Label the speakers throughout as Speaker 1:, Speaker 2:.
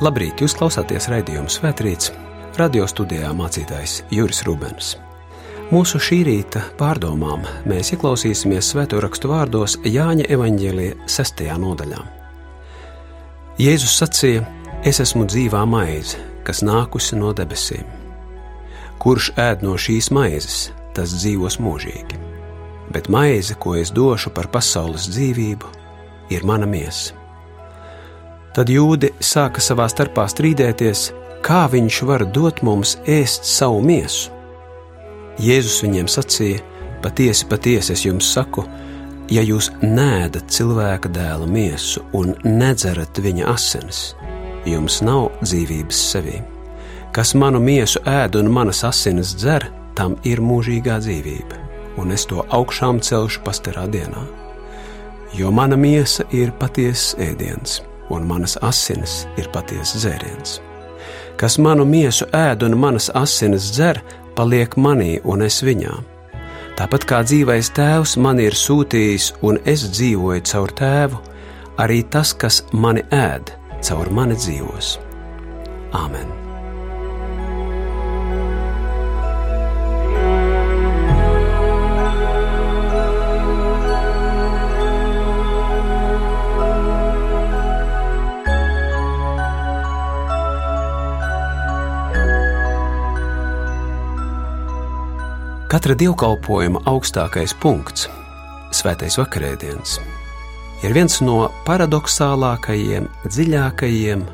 Speaker 1: Labrīt, jūs klausāties raidījuma Svētrīts, radio studijā mācītājs Juris Rubens. Mūsu šī rīta pārdomām mēs ieklausīsimies svēto rakstu vārdos Jāņa evaņģēlīja sestajā nodaļā. Jēzus sacīja: Es esmu dzīvā maize, kas nākusi no debesīm. Kurš ēd no šīs maizes, tas dzīvos mūžīgi. Bet maize, ko es došu par pasaules dzīvību, ir mana miesa. Tad jūdi sāka savā starpā strīdēties, kā viņš var dot mums ēst savu miesu. Jēzus viņiem sacīja: Patiesi, patiesi es jums saku, ja jūs nēdat cilvēka dēla miesu un nedzerat viņa asinis, jums nav dzīvības sevī. Kas manu miesu ēd un manas asinis dzer, tam ir mūžīgā dzīvība, un es to augšām celšu pastarā dienā jo mana miesa ir patiesas ēdiens, un manas asinis ir patiesas dzēriens. Kas manu miesu ēd un manas asinis dzer, paliek manī un es viņā. Tāpat kā dzīvais tēvs man ir sūtījis, un es dzīvoju caur tēvu, arī tas, kas mani ēd, caur mani dzīvos. Āmen! Katra dievkalpojuma augstākais punkts, Svētais vakarēdiens, ir viens no paradoxālākajiem, dziļākajiem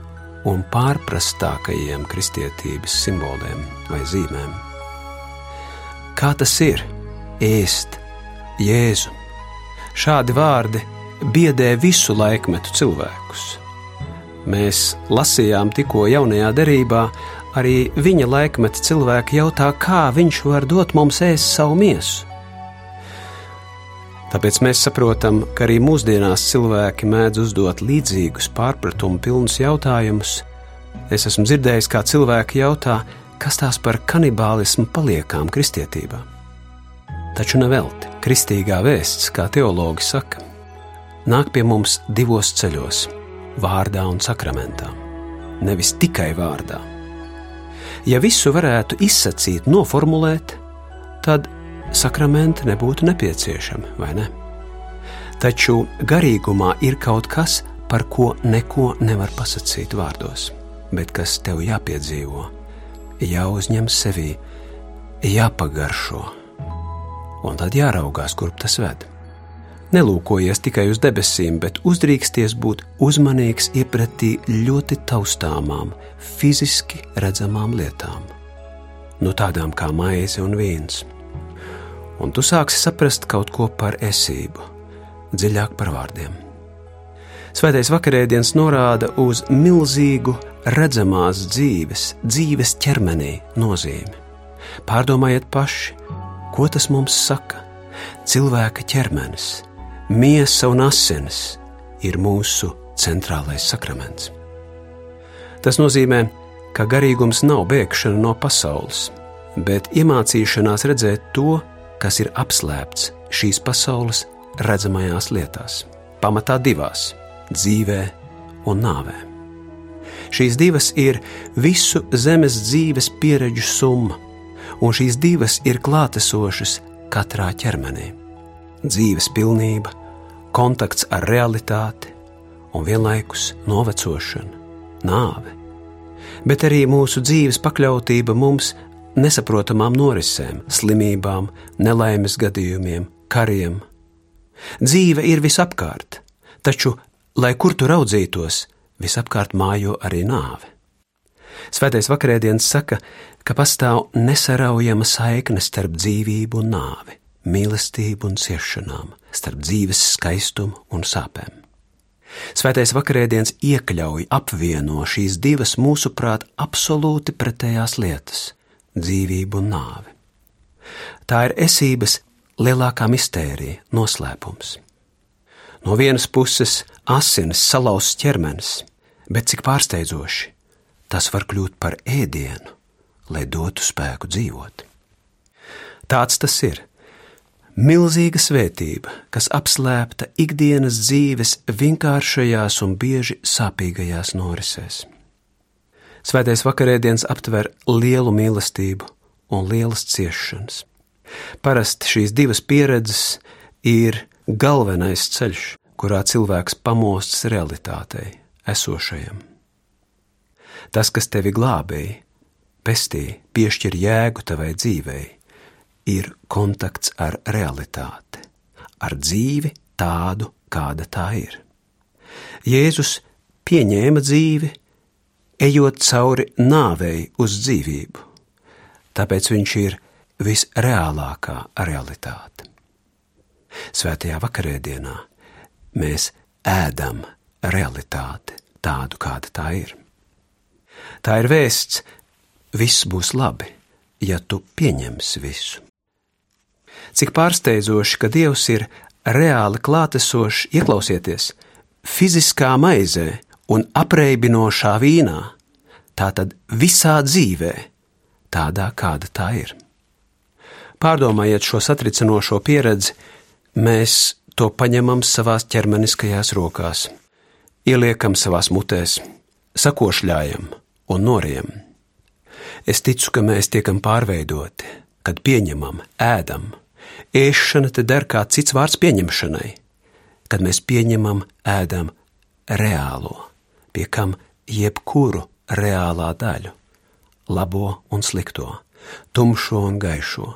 Speaker 1: un pārprastākajiem kristietības simboliem vai zīmēm. Kā tas ir ēst Jēzu? Šādi vārdi biedē visu laikmetu cilvēkus. Mēs lasījām tikko jaunajā derībā Arī viņa laikmeta cilvēki jautā, kā viņš var dot mums ēst savu miesu. Tāpēc mēs saprotam, ka arī mūsdienās cilvēki mēdz uzdot līdzīgus pārpratumu pilnus jautājumus. Es esmu dzirdējis, kā cilvēki jautā, kas tās par kanibālismu paliekām kristietībā. Taču nevelti kristīgā vēsts, kā teologi saka, nāk pie mums divos ceļos - vārdā un sakramentā, nevis tikai vārdā. Ja visu varētu izsacīt, noformulēt, tad sakramenti nebūtu nepieciešami, vai ne? Taču garīgumā ir kaut kas, par ko neko nevar pasakīt vārdos, bet kas tev jāpiedzīvo, jāuzņem sevī, jāpagaršo, un tad jāraugās, kurp tas ved. Nelūkojies tikai uz debesīm, bet uzdrīksties būt uzmanīgs iepratī ļoti taustāmām, fiziski redzamām lietām, no tādām kā maize un vīns. Un tu sāksi saprast kaut ko par esību, dziļāk par vārdiem. Svētais vakarēdienas norāda uz milzīgu redzamās dzīves, dzīves ķermenī nozīmi. Pārdomājiet paši, ko tas mums saka. Cilvēka ķermenis miesa un asinis ir mūsu centrālais sakraments. Tas nozīmē, ka garīgums nav bēgšana no pasaules, bet iemācīšanās redzēt to, kas ir apslēpts šīs pasaules redzamajās lietās, pamatā divās - dzīvē un nāvē. Šīs divas ir visu zemes dzīves pieredžu summa, un šīs divas ir klātesošas katrā ķermenī dzīves pilnība, kontakts ar realitāti un vienlaikus novecošana, nāve, bet arī mūsu dzīves pakļautība mums nesaprotamām norisēm, slimībām, nelaimes gadījumiem, kariem. Dzīve ir visapkārt, taču, lai kur tu raudzītos, visapkārt mājo arī nāve. Svētais vakarēdienas saka, ka pastāv nesaraujama saikne starp dzīvību un nāvi mīlestību un ciešanām, starp dzīves skaistumu un sāpēm. Svētais vakarēdiens iekļauj, apvieno šīs divas mūsuprāt absolūti pretējās lietas - dzīvību un nāvi. Tā ir esības lielākā mistērija, noslēpums. No vienas puses asinis salauzts ķermenis, bet cik pārsteidzoši tas var kļūt par ēdienu, lai dotu spēku dzīvot. Tāds tas ir Milzīga svētība, kas apslēpta ikdienas dzīves vienkāršajās un bieži sāpīgajās norisēs. Svētais vakarēdienas aptver lielu mīlestību un lielas ciešanas. Parasti šīs divas pieredzes ir galvenais ceļš, kurā cilvēks pamostas realitātei, esošajam. Tas, kas tevi glābēja, pestīja, piešķir jēgu tavai dzīvei, ir kontakts ar realitāti, ar dzīvi tādu, kāda tā ir. Jēzus pieņēma dzīvi, ejot cauri nāvei uz dzīvību, tāpēc viņš ir visreālākā realitāte. Svētajā vakarēdienā mēs ēdam realitāti tādu, kāda tā ir. Tā ir vēsts, viss būs labi, ja tu pieņemsi visu. Cik pārsteidzoši, ka Dievs ir reāli klātesošs, ieklausieties, fiziskā maizē un apreibinošā vīnā, tātad visā dzīvē, tādā kāda tā ir. Pārdomājiet šo satricinošo pieredzi, mēs to paņemam savās ķermeniskajās rokās, ieliekam savās mutēs, sakošļājam un norijam. Es ticu, ka mēs tiekam pārveidoti, kad pieņemam, ēdam. Ēšana te der kā cits vārds pieņemšanai, kad mēs pieņemam, ēdam reālo, pie kam jebkuru reālā daļu, labo un slikto, tumšo un gaišo,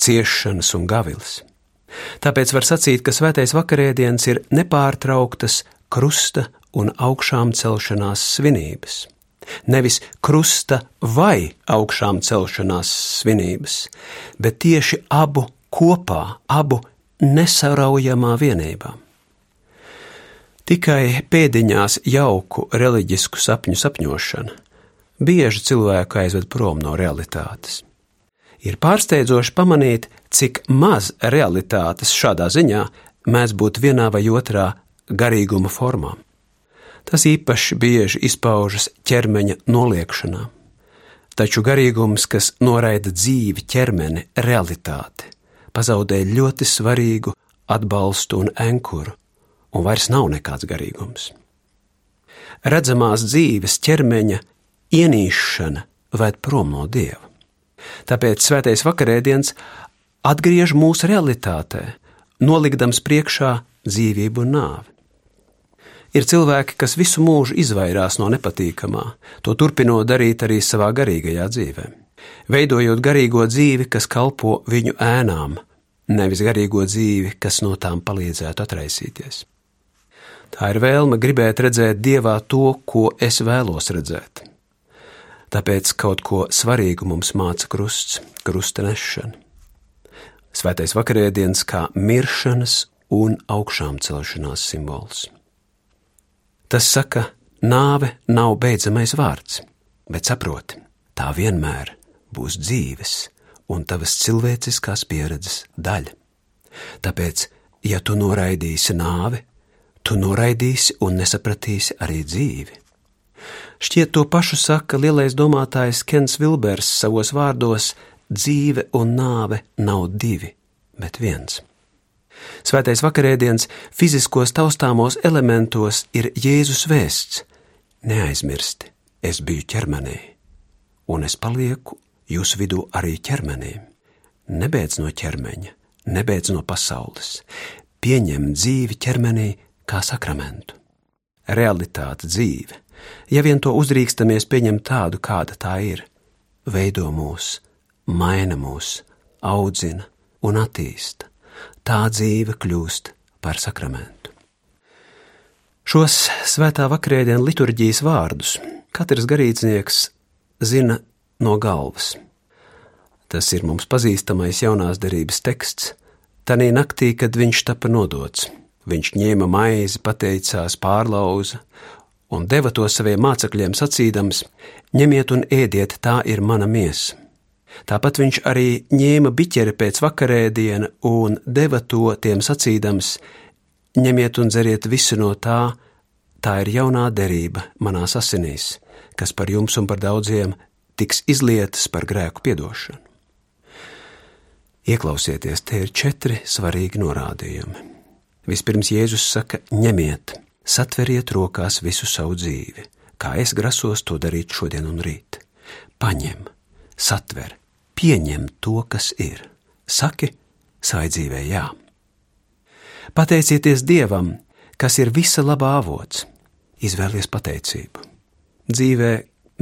Speaker 1: ciešanas un gavilis. Tāpēc var sacīt, ka svētais vakarēdienas ir nepārtrauktas krusta un augšām celšanās svinības. Nevis krusta vai augšām celšanās svinības, bet tieši abu kopā, abu nesaraujamā vienībā. Tikai pēdiņās jauku reliģisku sapņu sapņošana bieži cilvēku aizved prom no realitātes. Ir pārsteidzoši pamanīt, cik maz realitātes šādā ziņā mēdz būt vienā vai otrā garīguma formā. Tas īpaši bieži izpaužas ķermeņa noliekšanā. Taču garīgums, kas noraida dzīvi, ķermeni, realitāti, pazaudē ļoti svarīgu atbalstu un ankuru, un vairs nav nekāds garīgums. Redzamās dzīves ķermeņa ienīšana ved prom no dieva. Tāpēc svētais vakarēdiens atgriež mūsu realitātē, nolikdams priekšā dzīvību un nāvi. Ir cilvēki, kas visu mūžu izvairās no nepatīkamā, to turpinot darīt arī savā garīgajā dzīvē, veidojot garīgo dzīvi, kas kalpo viņu ēnām, nevis garīgo dzīvi, kas no tām palīdzētu atraisīties. Tā ir vēlme gribēt redzēt dievā to, ko es vēlos redzēt. Tāpēc kaut ko svarīgu mums māca krusts, krusta nešana. Svētais vakarēdienas kā miršanas un augšām celšanās simbols. Tas saka, nāve nav beidzamais vārds, bet saproti, tā vienmēr būs dzīves un tavas cilvēciskās pieredzes daļa. Tāpēc, ja tu noraidīsi nāvi, tu noraidīsi un nesapratīsi arī dzīvi. Šķiet, to pašu saka lielais domātājs Kens Vilbers savos vārdos: dzīve un nāve nav divi, bet viens. Svētais vakarēdiens fiziskos taustāmos elementos ir Jēzus vēsts: Neaizmirsti, es biju ķermenī, un es palieku jūsu vidū arī ķermenī. Nebeidz no ķermeņa, nebeidz no pasaules, pieņem dzīvi ķermenī kā sakramentu. Realitāte dzīve, ja vien to uzdrīkstamies pieņemt tādu, kāda tā ir, veido mūs, maina mūs, audzina un attīsta. Tā dzīve kļūst par sakramentu. Šos svētā vakarēdienu liturģijas vārdus katrs garīdznieks zina no galvas. Tas ir mums pazīstamais jaunās derības teksts, tanī naktī, kad viņš tapa nodots Viņš ņēma maizi, pateicās, pārlauza un deva to saviem mācekļiem sacīdams: Ņemiet un ēdiet, tā ir mana miesa. Tāpat viņš arī ņēma biķeri pēc vakarēdiena un deva to tiem sacīdams: Ņemiet un dzeriet visu no tā, tā ir jaunā derība manās asinīs, kas par jums un par daudziem tiks izlietas par grēku piedošanu. Ieklausieties, te ir četri svarīgi norādījumi. Vispirms Jēzus saka: ņemiet, satveriet rokās visu savu dzīvi, kā es grasos to darīt šodien un rīt. Paņem, satver, pieņem to, kas ir. Saki savai dzīvē jā. Pateicieties Dievam, kas ir visa labā avots. Izvēlies pateicību. Dzīvē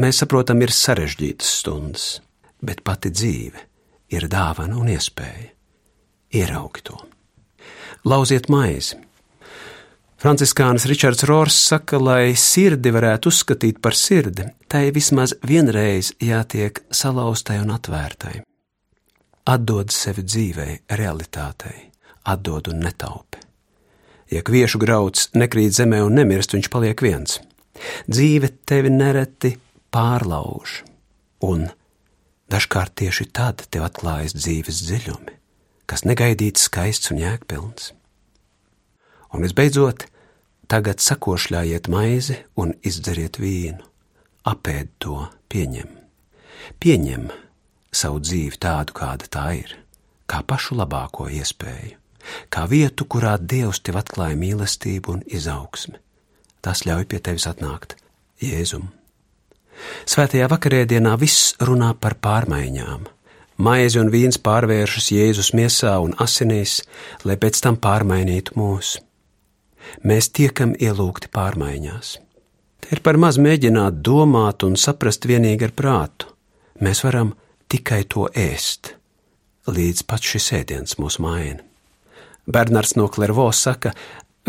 Speaker 1: mēs saprotam, ir sarežģītas stundas, bet pati dzīve ir dāvana un iespēja. Ieraugi to. Lauziet maizi, Franciskānis Ričards Rors saka, lai sirdi varētu uzskatīt par sirdi, tai vismaz vienreiz jātiek salauztai un atvērtai. Atdod sevi dzīvei, realitātei, atdod un netaupi. Ja kviešu grauds nekrīt zemē un nemirst, viņš paliek viens. Dzīve tevi nereti pārlauž, un dažkārt tieši tad tev atklājas dzīves dziļumi, kas negaidīts skaists un jēgpilns. Un visbeidzot, tagad sakošļājiet maizi un izdzeriet vīnu, apēd to, pieņem. Pieņem savu dzīvi tādu, kāda tā ir, kā pašu labāko iespēju, kā vietu, kurā Dievs tev atklāja mīlestību un izaugsmi. Tas ļauj pie tevis atnākt Jēzum. Svētajā vakarēdienā viss runā par pārmaiņām. Maize un vīns pārvēršas Jēzus miesā un asinīs, lai pēc tam pārmainītu mūsu mēs tiekam ielūgti pārmaiņās. Te ir par maz mēģināt domāt un saprast vienīgi ar prātu. Mēs varam tikai to ēst, līdz pat šis ēdiens mūs maina. Bernards no Klervos saka,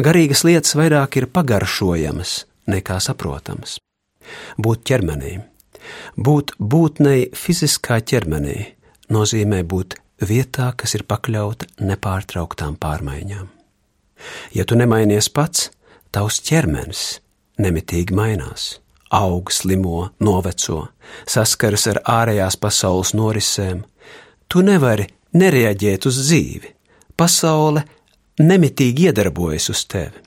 Speaker 1: garīgas lietas vairāk ir pagaršojamas nekā saprotamas. Būt ķermenī, būt būtnei fiziskā ķermenī, nozīmē būt vietā, kas ir pakļauta nepārtrauktām pārmaiņām. Ja tu nemainies pats, tavs ķermenis nemitīgi mainās, aug, slimo, noveco, saskaras ar ārējās pasaules norisēm. Tu nevari nereaģēt uz dzīvi. Pasaule nemitīgi iedarbojas uz tevi.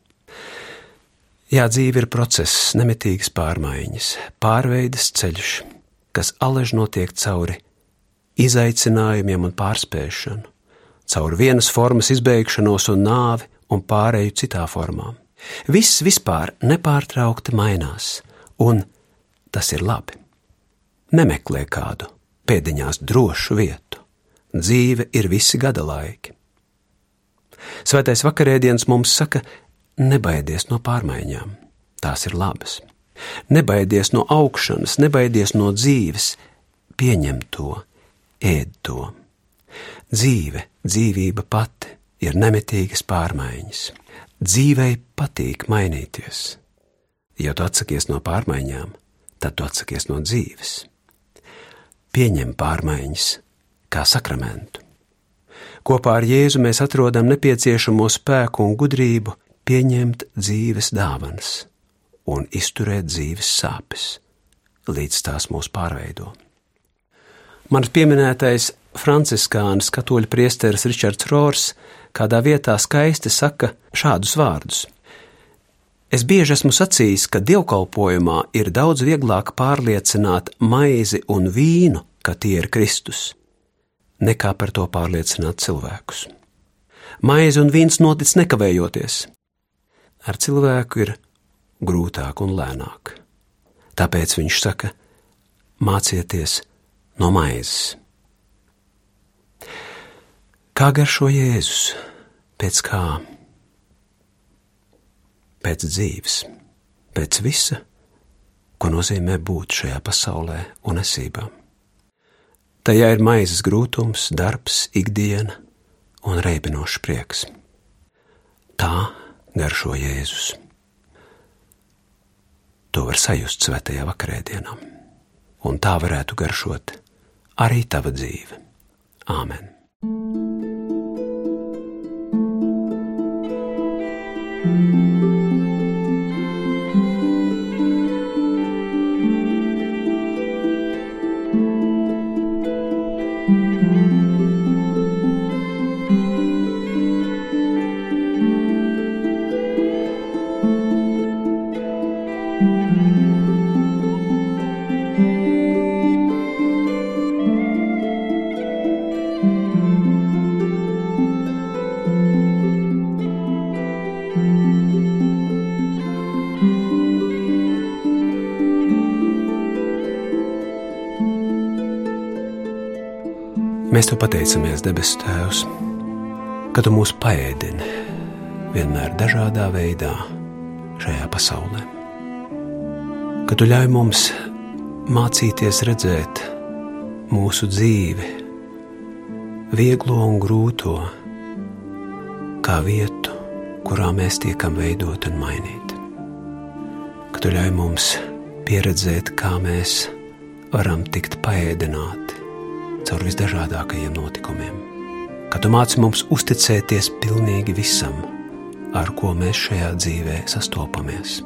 Speaker 1: Jā, dzīve ir process, nemitīgas pārmaiņas, pārveides ceļš, kas alež notiek cauri izaicinājumiem un pārspēšanu, cauri vienas formas izbeigšanos un nāvi, un pārēju citā formā. Viss vispār nepārtraukti mainās, un tas ir labi. Nemeklē kādu pēdiņās drošu vietu. Dzīve ir visi gada laiki. Svētais vakarēdienas mums saka, nebaidies no pārmaiņām, tās ir labas. Nebaidies no augšanas, nebaidies no dzīves, pieņem to, ēd to. Dzīve, dzīvība pati ir nemitīgas pārmaiņas. Dzīvei patīk mainīties. Ja tu atsakies no pārmaiņām, tad tu atsakies no dzīves. Pieņem pārmaiņas kā sakramentu. Kopā ar Jēzu mēs atrodam nepieciešamo spēku un gudrību pieņemt dzīves dāvanas un izturēt dzīves sāpes, līdz tās mūs pārveido. Manas pieminētais franciskānis katoļu priesteris Ričards Rors kādā vietā skaisti saka šādus vārdus. Es bieži esmu sacījis, ka dievkalpojumā ir daudz vieglāk pārliecināt maizi un vīnu, ka tie ir Kristus, nekā par to pārliecināt cilvēkus. Maize un vīns notic nekavējoties. Ar cilvēku ir grūtāk un lēnāk. Tāpēc viņš saka: mācieties no maizes. Kā garšo Jēzus? Pēc kā? Pēc dzīves, pēc visa, ko nozīmē būt šajā pasaulē un esībā. Tajā ir maizes grūtums, darbs, ikdiena un reibinošs prieks. Tā garšo Jēzus. To var sajust svētajā vakarēdienā, un tā varētu garšot arī tava dzīve. Āmen!
Speaker 2: Música
Speaker 1: Mēs te pateicamies, debesu Tēvs, ka Tu mūs paēdini vienmēr dažādā veidā šajā pasaulē. Ka Tu ļauj mums mācīties redzēt mūsu dzīvi, vieglo un grūto, kā vietu, kurā mēs tiekam veidot un mainīt. Ka Tu ļauj mums pieredzēt, kā mēs varam tikt paēdināti caur visdažādākajiem notikumiem. Kad tu māci mums uzticēties pilnīgi visam, ar ko mēs šajā dzīvē sastopamies,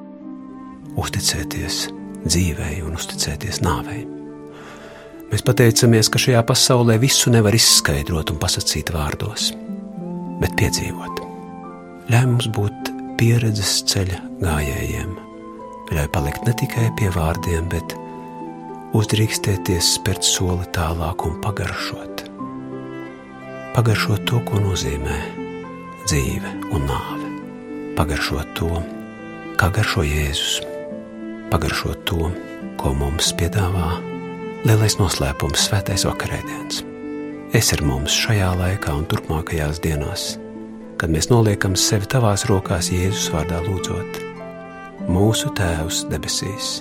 Speaker 1: uzticēties dzīvei un uzticēties nāvei. Mēs pateicamies, ka šajā pasaulē visu nevar izskaidrot un pasakīt vārdos, bet piedzīvot. Ļauj mums būt pieredzes ceļa gājējiem, ļauj palikt ne tikai pie vārdiem, bet uzdrīkstēties spērt soli tālāk un pagaršot. Pagaršot to, ko nozīmē dzīve un nāve. Pagaršot to, kā garšo Jēzus, pagaršot to, ko mums piedāvā lielais noslēpums, svētais vakarēdiens. Es ar mums šajā laikā un turpmākajās dienās, kad mēs noliekam sevi tavās rokās Jēzus vārdā lūdzot, mūsu Tēvs debesīs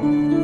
Speaker 1: Jūs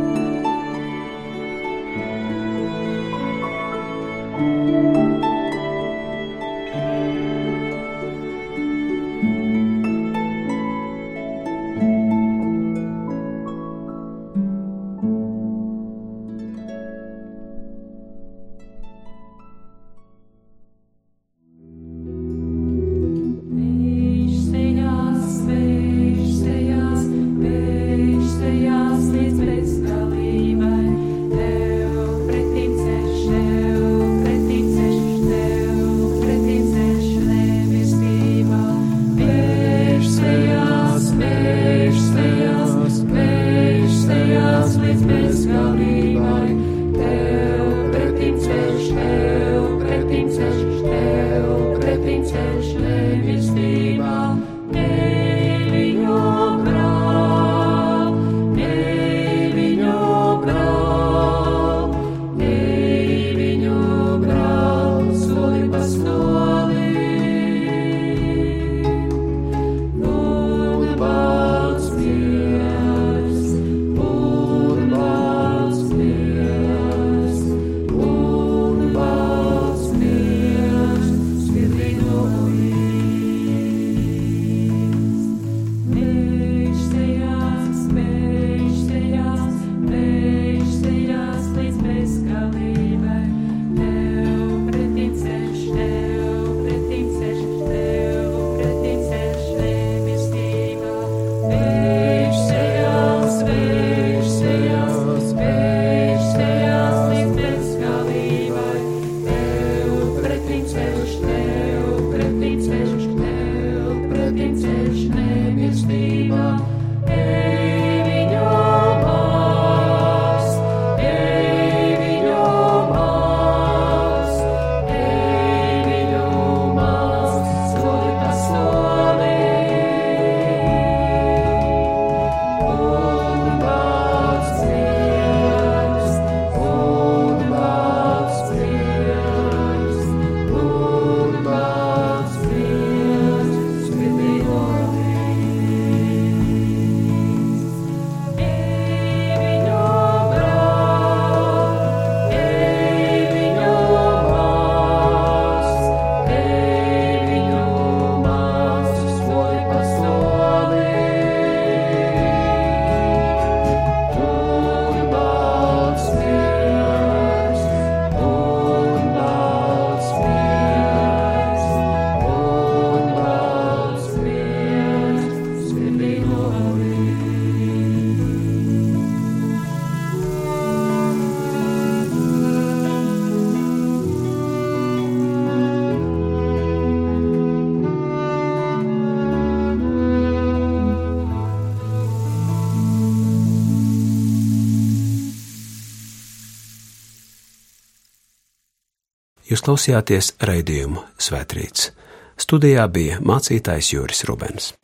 Speaker 1: klausījāties raidījumu Svētrīts. Studijā bija mācītājs Juris Rubens.